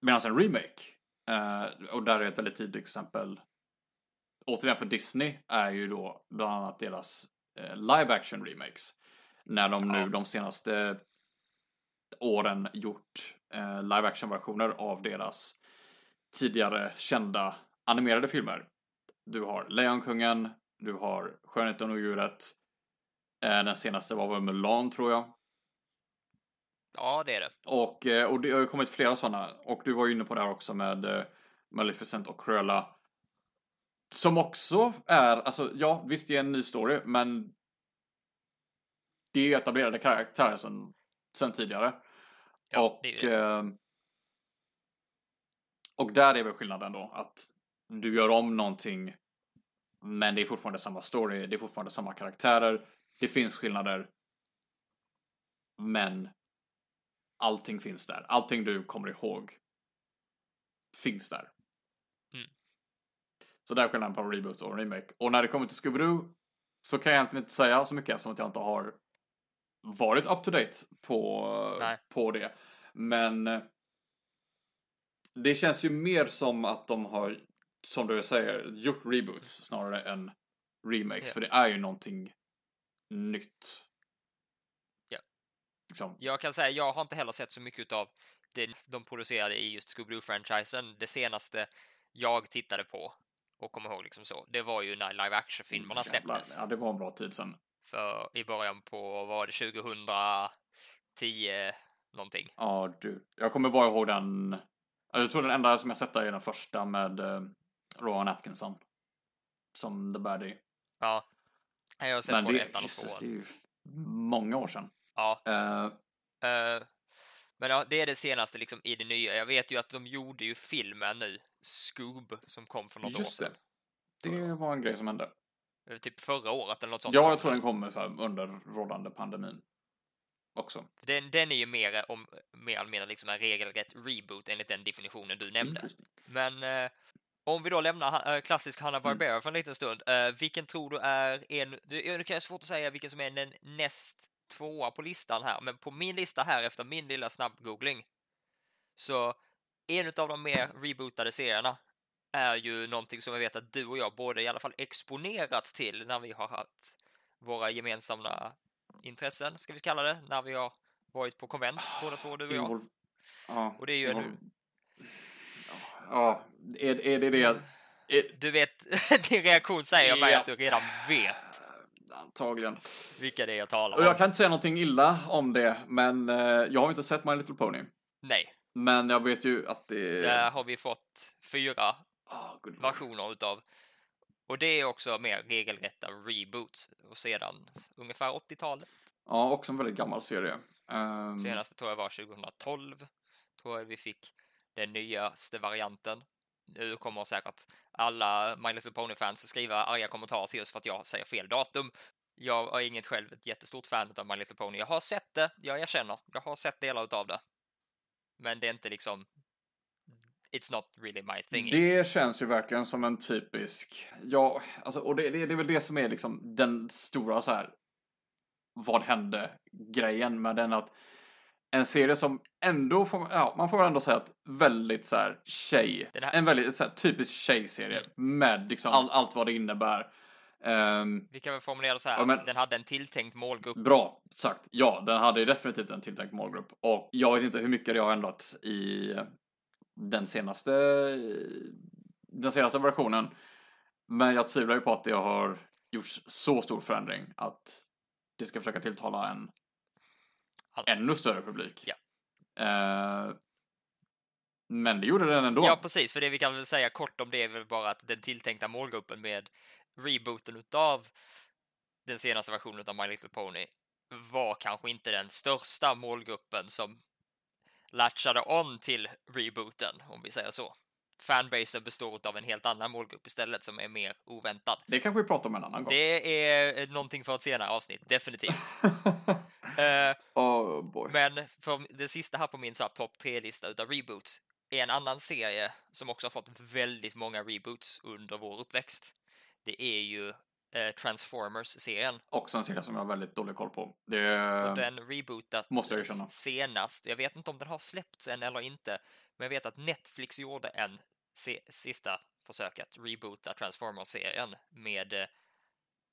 medan en remake, eh, och där är ett väldigt tydligt exempel återigen för Disney är ju då bland annat deras eh, live action remakes. När de nu Ja. de senaste åren gjort eh, live action versioner av deras tidigare kända animerade filmer. Du har Lejonkungen, du har Skönheten och djuret. Eh, den senaste var väl Mulan tror jag. Ja, det är det. Och, eh, och det har ju kommit flera sådana. Och du var ju inne på det här också med eh, Maleficent och Cruella. Som också är, alltså ja, visst det är en ny story, men det är ju etablerade karaktärer sen, sen tidigare. Ja, och, det det. eh, och där är väl skillnaden då, att du gör om någonting, men det är fortfarande samma story, det är fortfarande samma karaktärer, det finns skillnader, men allting finns där. Allting du kommer ihåg finns där. Mm. Så där är skillnaden på reboot och remake. Och när det kommer till Scooby-Doo så kan jag egentligen inte säga så mycket eftersom att jag inte har varit up to date på, Nej. på det. Men eh, det känns ju mer som att de har, som du säger, gjort reboots snarare än remakes. Ja. För det är ju någonting nytt. Ja. Liksom. Jag kan säga, jag har inte heller sett så mycket av det de producerade i just Scooby-Doo-franchisen. Det senaste jag tittade på och kommer ihåg liksom så, det var ju när live action-filmerna släpptes. Ja, det var en bra tid sen. För i början på, vad var det, 2010 någonting. Ja, du. Jag kommer bara ihåg den. Jag tror den enda som jag sett där är den första med eh, Rowan Atkinson. Som The Baddie. Ja. Jag har sett Men både det, ettan och tvåan. det är ju många år sedan. Ja. Eh, eh, men ja, det är det senaste liksom i det nya. Jag vet ju att de gjorde ju filmen nu, Scoob, som kom för något år Just det. sedan. det var en grej som hände. Eh, Typ förra året eller något sånt. Ja, jag tror den kommer så här under rådande pandemin. Också. Den, den är ju mer, om, mer eller mindre liksom en regelrätt reboot enligt den definitionen du nämnde. Interesting. Men eh, om vi då lämnar eh, klassisk Hanna Barbera för en liten stund. Eh, vilken tror du är en... Det det kan vara svårt att säga vilken som är den näst tvåa på listan här, men på min lista här efter min lilla snabb-googling så en av de mer rebootade serierna är ju någonting som jag vet att du och jag både i alla fall exponerats till när vi har haft våra gemensamma intressen, ska vi kalla det, när vi har varit på konvent, båda två, du och jag. Invol- Ja, Och det är ju invol- Ja, är, är det det? Är, Du vet, din reaktion säger mig Ja. att du redan vet antagligen. vilka det är jag talar Och jag om. kan inte säga någonting illa om det, men eh, jag har inte sett My Little Pony. Nej, Men jag vet ju att det... där har vi fått fyra lord. versioner utav. Och det är också mer regelrätta reboots och sedan ungefär 80-talet. Ja, också en väldigt gammal serie. Ehm, Senaste tror jag var 2012. Tror jag vi fick den nyaste varianten. Nu kommer säkert alla My Little Pony-fans skriva arga kommentarer till oss för att jag säger fel datum. Jag är inget själv ett jättestort fan av My Little Pony. Jag har sett det, jag erkänner. Jag har sett delar utav det. Men det är inte liksom... It's not really my thing. Det känns ju verkligen som en typisk, ja, alltså, och det, det, det är väl det som är liksom den stora så här, vad hände grejen med den att en serie som ändå får, ja, man får ändå säga att väldigt så här tjej, här- en väldigt så här, typisk tjejserie Mm. med liksom all, allt vad det innebär. Ehm, Vi kan väl formulera så här. Ja, men- Den hade en tilltänkt målgrupp. Bra sagt. Ja, den hade definitivt en tilltänkt målgrupp. Och jag vet inte hur mycket det har ändrats i den senaste, den senaste versionen. Men jag tvivlar ju på att det har gjorts så stor förändring att det ska försöka tilltala en All- ännu större publik. Ja. Eh, men det gjorde den ändå. Ja, precis. För det vi kan väl säga kort om det är väl bara att den tilltänkta målgruppen med rebooten utav den senaste versionen av My Little Pony var kanske inte den största målgruppen som latchade on till rebooten, om vi säger så. Fanbasen består av en helt annan målgrupp istället som är mer oväntad. Det kanske vi pratar om en annan gång. Det är någonting för ett senare avsnitt, definitivt. Eh, oh boy. Men för det sista här på min topp tre-lista utav reboots är en annan serie som också har fått väldigt många reboots under vår uppväxt. Det är ju eh, Transformers-serien. Också en serie som jag har väldigt dålig koll på. Det Och den rebootat måste jag erkänna. senast. Jag vet inte om den har släppts än eller inte, men jag vet att Netflix gjorde en sista försök att reboota Transformers-serien med eh,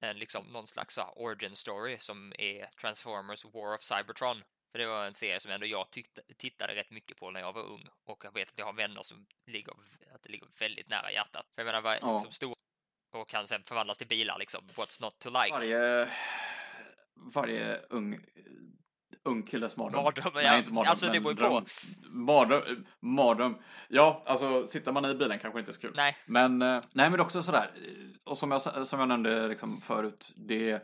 en liksom någon slags så här origin story som är Transformers War of Cybertron. För det var en serie som ändå jag tyckte, tittade rätt mycket på när jag var ung och jag vet att jag har vänner som ligger, att det ligger väldigt nära hjärtat. För jag menar, vad Ja. liksom stor och kan sen förvandlas till bilar liksom. What's not to like? Varje, varje ung, ung killes mardröm. Mardröm, Nej, ja. inte mardröm, Alltså, det beror dröm. Mardröm, mardröm. Ja, alltså sitter man i bilen kanske inte är så kul. Nej, Men, eh, nej men också sådär, och som jag, som jag nämnde liksom förut, det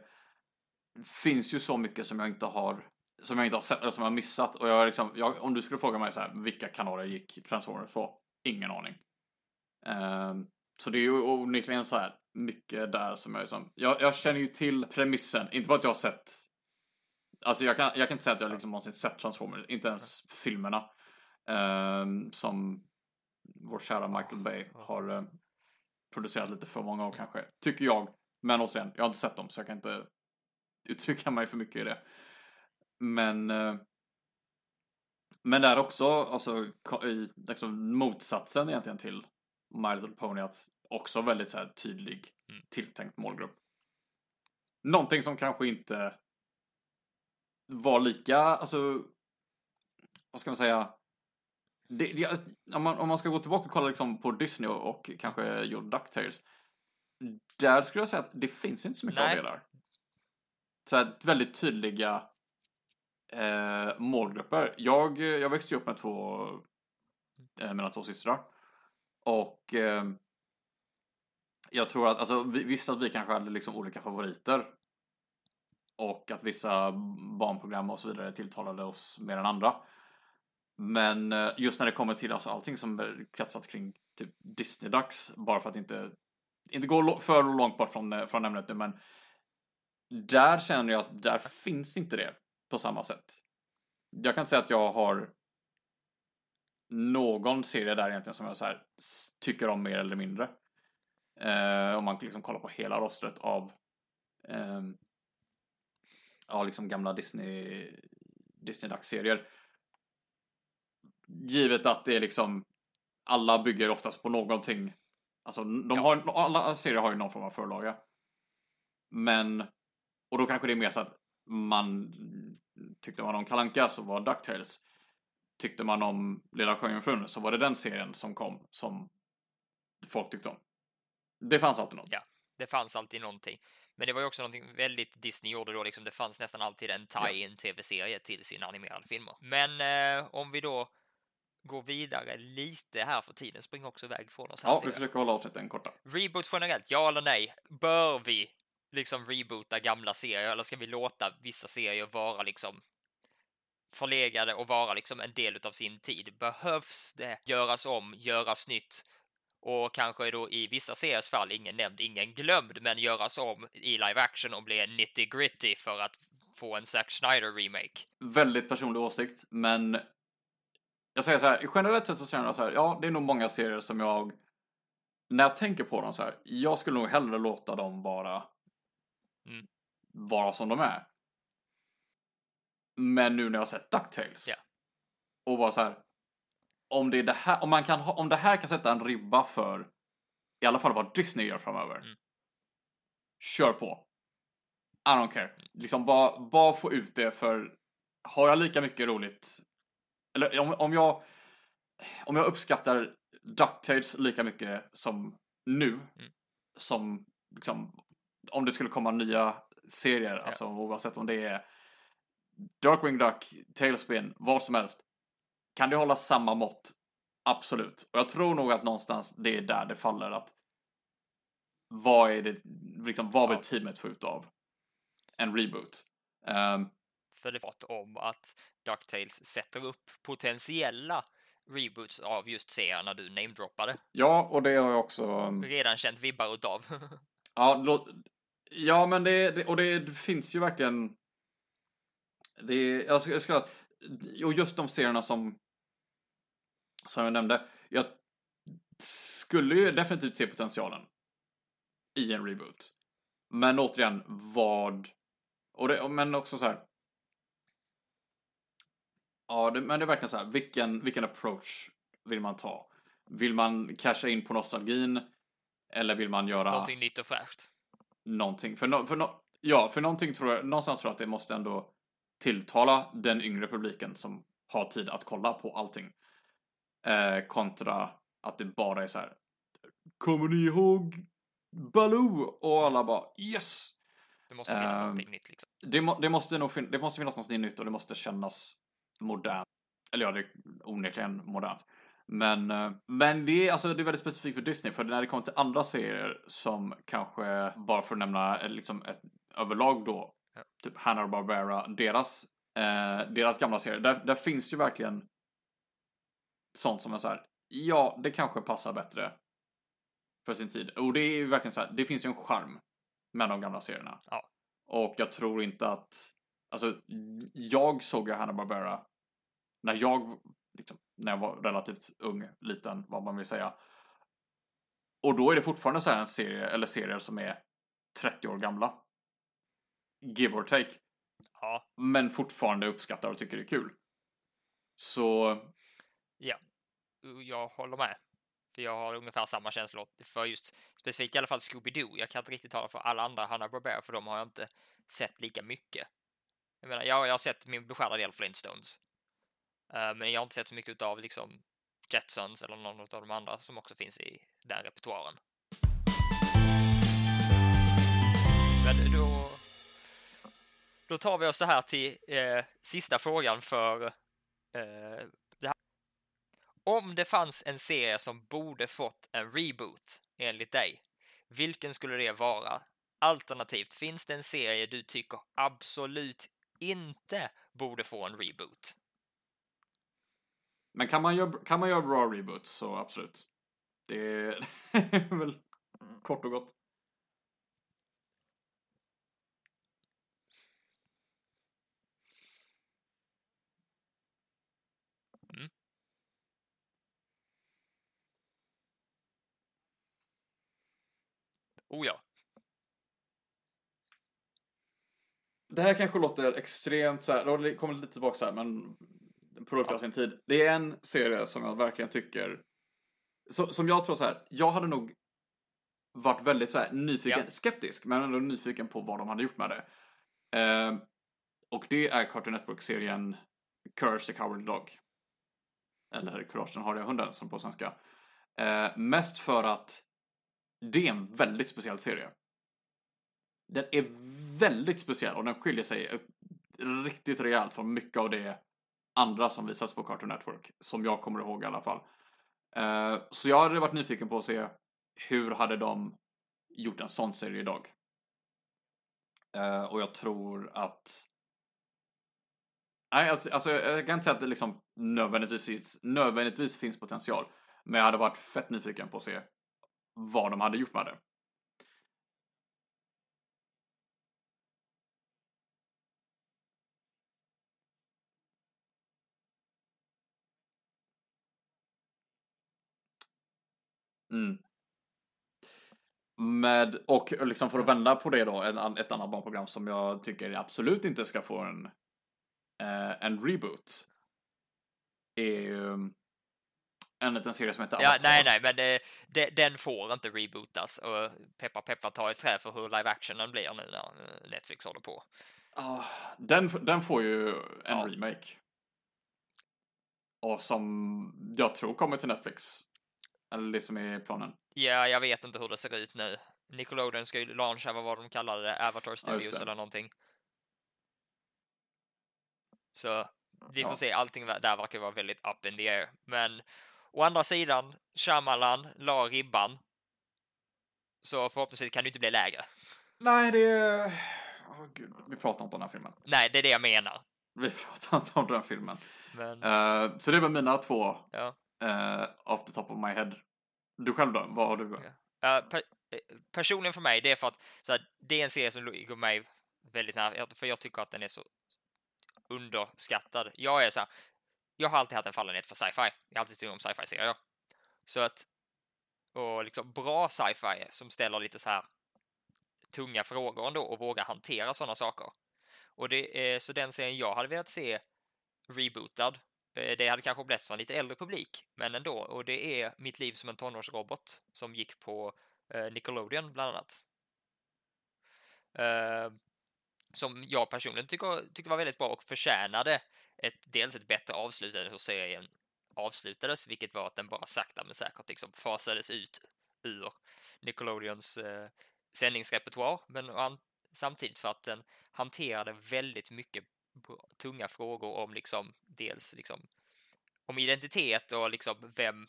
finns ju så mycket som jag inte har som jag inte har sett eller som jag har missat. Och jag, liksom, jag, om du skulle fråga mig så här, vilka kanaler gick Transformers på? Ingen aning. Ehm, så det är ju onekligen så här mycket där som jag liksom, jag, jag känner ju till premissen, inte för att jag har sett Alltså jag kan, jag kan inte säga att jag liksom någonsin sett Transformers, inte ens filmerna. eh, som vår kära Michael Bay har eh, producerat lite för många av kanske, tycker jag. Men återigen, jag har inte sett dem så jag kan inte uttrycka mig för mycket i det. Men eh, men där också, alltså i liksom, motsatsen egentligen till My Little Pony, att också väldigt så här, tydlig Mm. tilltänkt målgrupp. Någonting som kanske inte var lika, alltså, vad ska man säga? Det, det, om, man, om man ska gå tillbaka och kolla liksom på Disney och, och kanske gjorde DuckTales. Där skulle jag säga att det finns inte så mycket Nej. av det där. Så här, väldigt tydliga eh, målgrupper. Jag, jag växte ju upp med två, eh, mina två systrar. Och eh, jag tror att, alltså visst att vi kanske hade liksom olika favoriter. Och att vissa barnprogram och så vidare tilltalade oss mer än andra. Men eh, just när det kommer till alltså allting som kretsat kring typ Disney-dags, bara för att inte, inte gå för långt bort från, eh, från ämnet nu, men där känner jag att där finns inte det på samma sätt. Jag kan inte säga att jag har någon serie där egentligen som jag så här, tycker om mer eller mindre. Eh, om man liksom kollar på hela rostret av ehm, ja, liksom gamla Disney Disney-dagsserier. Givet att det är liksom alla bygger oftast på någonting. Alltså de Ja. har, alla serier har ju någon form av förlaga. Men, och då kanske det är mer så att man tyckte man om Kalanka så var DuckTales. Tyckte man om Lilla Sjöjungfrun så var det den serien som kom som folk tyckte om. Det fanns alltid något. Ja. Det fanns alltid någonting. Men det var ju också någonting väldigt Disney gjorde då, liksom det fanns nästan alltid en tie-in tv-serie till sina animerade filmer. Men eh, om vi då går vidare lite här för tiden springer också iväg från oss. Ja, vi försöker hålla avsnitten korta. Reboot generellt, ja eller nej? Bör vi liksom reboota gamla serier eller ska vi låta vissa serier vara liksom förlegade och vara liksom en del av sin tid? Behövs det göras om, göras nytt och kanske då i vissa seriers fall, ingen nämnd, ingen glömd, men göras om i live action och bli nitty gritty för att få en Zack Snyder remake? Väldigt personlig åsikt, men jag säger så här, generellt sett så känner jag så här, ja, det är nog många serier som jag, när jag tänker på dem så här, jag skulle nog hellre låta dem vara, Mm. vara som de är. Men nu när jag har sett DuckTales Ja. och bara så här, om det är det här, om man kan ha, om det här kan sätta en ribba för i alla fall vad Disney gör framöver. Mm. Kör på. I don't care. Liksom bara, bara få ut det för har jag lika mycket roligt eller om, om jag om jag uppskattar DuckTales lika mycket som nu Mm. som liksom om det skulle komma nya serier, alltså oavsett om det är Darkwing Duck, Tailspin, vad som helst. Kan det hålla samma mått? Absolut. Och jag tror nog att någonstans det är där det faller att vad är det, liksom vad vill teamet få ut av en reboot? Ehm, För det fått om att DuckTales sätter upp potentiella reboots av just serierna du namedroppade. ja, och det har jag också um, Redan känt vibbar utav. Ja, låt, ja men det, det, och det finns ju verkligen det, jag skulle, jag skulle och just de serierna som som jag nämnde, jag skulle ju definitivt se potentialen i en reboot. Men återigen, vad och det, men också så här. Ja, det, men det är verkligen så här, vilken, vilken approach vill man ta? Vill man casha in på nostalgin? Eller vill man göra Någonting nytt och fräscht. någonting. För, no, för no, ja, för någonting tror jag, någonstans tror jag att det måste ändå tilltala den yngre publiken som har tid att kolla på allting. Eh, kontra att det bara är så här. Kommer ni ihåg Baloo? Och alla bara yes! Det måste finnas Ehm, någonting nytt liksom. Det, må, det måste nog fin- det måste finnas något nytt och det måste kännas modernt. Eller ja, det är onekligen modernt. Men, eh, men det är, alltså, det är väldigt specifikt för Disney. För när det kommer till andra serier som kanske, bara för att nämna eh, liksom ett, överlag då. Typ Hanna-Barbera, deras, eh, deras gamla serier. Där, där finns ju verkligen sånt som är så här, ja, det kanske passar bättre för sin tid. Och det är ju verkligen så här, det finns ju en charm med de gamla serierna. Ja. Och jag tror inte att, alltså jag såg ju Hanna-Barbera när jag liksom, när jag var relativt ung, liten, vad man vill säga. Och då är det fortfarande så här en serie, eller serier som är 30 år gamla. Give or take. Ja, Men fortfarande uppskattar och tycker det är kul. Så, jag håller med. För jag har ungefär samma känslor för just specifikt i alla fall Scooby-Doo. Jag kan inte riktigt tala för alla andra Hanna-Barbera för de har jag inte sett lika mycket. Jag menar, jag, jag har sett min beskärda del Flintstones. Eh, men jag har inte sett så mycket av liksom Jetsons eller någon av de andra som också finns i den repertoaren. Men då, då tar vi oss så här till eh, sista frågan för eh, det här. Om det fanns en serie som borde fått en reboot enligt dig, vilken skulle det vara? Alternativt, finns det en serie du tycker absolut inte borde få en reboot? men kan man göra, kan man göra bra reboots så absolut. Det är väl kort och gott. Oh ja. Det här kanske låter extremt så här, det kommer lite tillbaka så här, men produkt av sin tid. Det är en serie som jag verkligen tycker, så, som jag tror så här, jag hade nog varit väldigt så här nyfiken, Ja. skeptisk, men ändå nyfiken på vad de hade gjort med det. Eh, och det är Cartoon Network-serien Courage the Cowardly Dog. Eller Courage den hardiga hunden som på svenska. Eh, mest för att det är en väldigt speciell serie. Den är väldigt speciell och den skiljer sig riktigt rejält från mycket av det andra som visas på Cartoon Network. Som jag kommer ihåg i alla fall. Uh, så jag hade varit nyfiken på att se hur hade de gjort en sån serie idag. Uh, och jag tror att Nej, alltså, alltså jag kan inte säga att det liksom nödvändigtvis, nödvändigtvis finns potential. Men jag hade varit fett nyfiken på att se vad de hade gjort med det. Mm. Med, och liksom för att vända på det då, en, ett annat barnprogram som jag tycker absolut inte ska få en, eh, en reboot. Är ju en liten serie som heter Ja, Avatar. nej, nej, men det, det, den får inte rebootas och peppa peppa ta i trä för hur live actionen blir nu när eh, Netflix håller på. Ah, den, den får ju en Ja. remake. Och som jag tror kommer till Netflix. Eller det som är planen. Ja, jag vet inte hur det ser ut nu. Nickelodeon ska ju launcha, vad var de kallade det, Avatar Studios det. eller någonting. Så vi får Ja. se, allting där verkar vara väldigt up in the air. Men å andra sidan, Shyamalan la ribban. Så förhoppningsvis kan det inte bli lägre. Nej, det är... Åh, gud. Vi pratar inte om den här filmen. Nej, det är det jag menar. Vi pratar inte om den filmen. Men Eh, så det var mina två ja. uh, off the top of my head. Du själv då? Vad har du? Ja. Eh, per, eh, personligen för mig, det är för att så här, det är en serie som ligger mig väldigt nära, för jag tycker att den är så underskattad. Jag är så här, jag har alltid haft en fallenhet för sci-fi. Jag har alltid tyckt om sci-fi-serier. Så att, och liksom bra sci-fi som ställer lite så här tunga frågor ändå och vågar hantera sådana saker. Och det är så den serien jag hade velat se rebootad. Eh, det hade kanske blivit för en lite äldre publik, men ändå. Och det är Mitt liv som en tonårsrobot som gick på eh, Nickelodeon bland annat. Eh, som jag personligen tycker, tyckte var väldigt bra och förtjänade ett, dels ett bättre avslut än hur serien avslutades, vilket var att den bara sakta men säkert liksom fasades ut ur Nickelodeons eh, sändningsrepertoar, men an, samtidigt för att den hanterade väldigt mycket tunga frågor om liksom dels liksom om identitet och liksom vem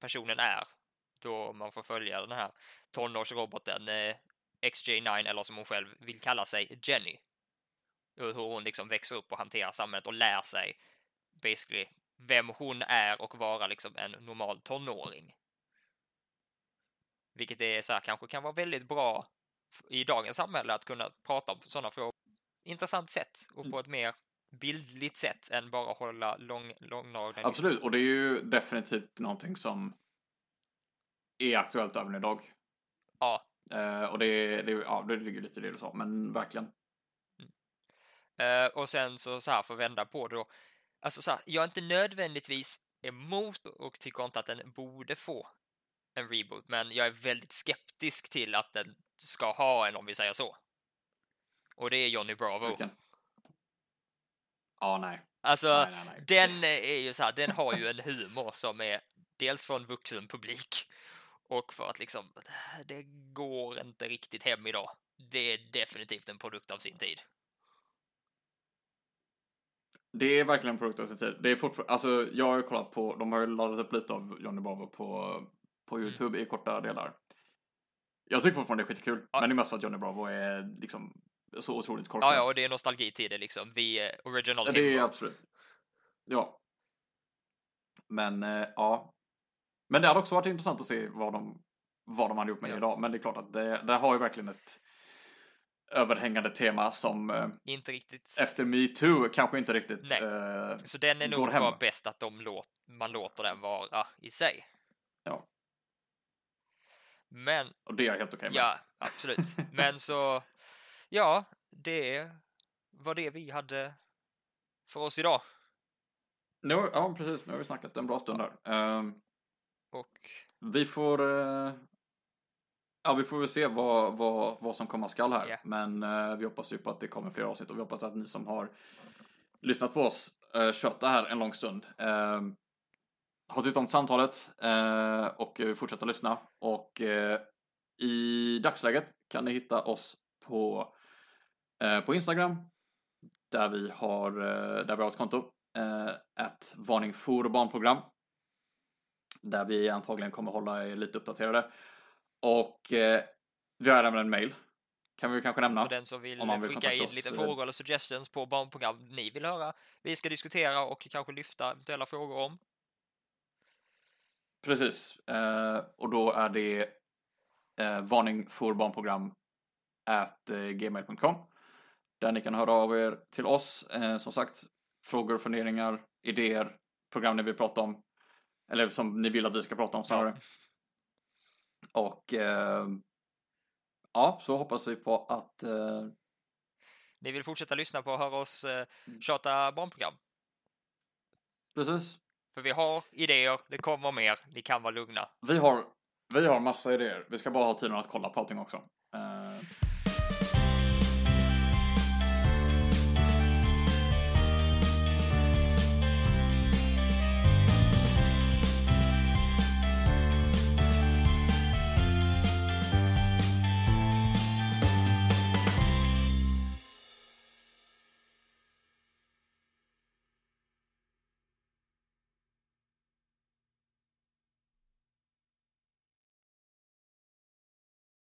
personen är då man får följa den här tonårsroboten eh, XJ9 eller som hon själv vill kalla sig Jenny. Och hur hon liksom växer upp och hanterar samhället och lär sig basically vem hon är och vara liksom en normal tonåring. Vilket är så här, kanske kan vara väldigt bra i dagens samhälle att kunna prata om sådana frågor intressant sätt och på ett mer bildligt sett än bara hålla lång, långdragna Absolut, och det är ju definitivt någonting som är aktuellt även idag. Ja. Eh, och det, det, ja, det ligger lite i det du sa, men verkligen. Eh, och sen så, så här för att vända på det då. Alltså så här, jag är inte nödvändigtvis emot och tycker inte att den borde få en reboot, men jag är väldigt skeptisk till att den ska ha en om vi säger så. Och det är Johnny Bravo. Ja, nej. Alltså, nej, nej, nej. den är ju så här, den har ju en humor som är dels från vuxen publik och för att liksom, det går inte riktigt hem idag. Det är definitivt en produkt av sin tid. Det är verkligen en produkt av sin tid. Det är fortfarande, alltså jag har ju kollat på, de har ju laddat upp lite av Johnny Bravo på, på Mm. YouTube i korta delar. Jag tycker fortfarande det är skitkul, Ja. men det är mest för att Johnny Bravo är liksom så otroligt korkad. Ja, ja, och det är nostalgi till det liksom. Vi original Ja, det är absolut. Ja. Men eh, ja. Men det hade också varit intressant att se vad de, vad de hade gjort med Ja. idag. Men det är klart att det, det har ju verkligen ett överhängande tema som eh, Inte riktigt. efter metoo kanske inte riktigt Nej. eh, Så den är nog bara bäst att de låt, man låter den vara i sig. Ja. Men, och det är jag helt okej med. ja, absolut. Men så, ja, det var det vi hade för oss idag. Nu, ja, precis. Nu har vi snackat en bra stund här. Ehm, Och vi får eh, Ja, vi får väl se vad, vad, vad som komma skall här. Ja. Men eh, vi hoppas ju på att det kommer fler avsnitt och vi hoppas att ni som har lyssnat på oss uh, köta här en lång stund. Uh, har tyckt om samtalet eh, och uh, fortsätta lyssna. Och eh, i dagsläget kan ni hitta oss på, eh, på Instagram där vi har, eh, där vi har ett konto. Ett varning for barnprogram. Där vi antagligen kommer hålla er lite uppdaterade. Och eh, vi har även en mail. Kan vi kanske nämna. för den som vill, Om man vill skicka in oss, lite frågor eller suggestions på barnprogram ni vill höra. Vi ska diskutera och kanske lyfta eventuella frågor om. Precis. Eh, och då är det eh, varning för barnprogram at eh, gmail.com. Där ni kan höra av er till oss. Eh, som sagt, frågor, funderingar, idéer, program ni vill prata om. Eller som ni vill att vi ska prata om snarare. Och eh, ja, så hoppas vi på att eh, Ni vill fortsätta lyssna på och höra oss eh, Mm. tjata barnprogram. precis. För vi har idéer, det kommer mer, ni kan vara lugna. Vi har, vi har massa idéer. Vi ska bara ha tiden att kolla på allting också.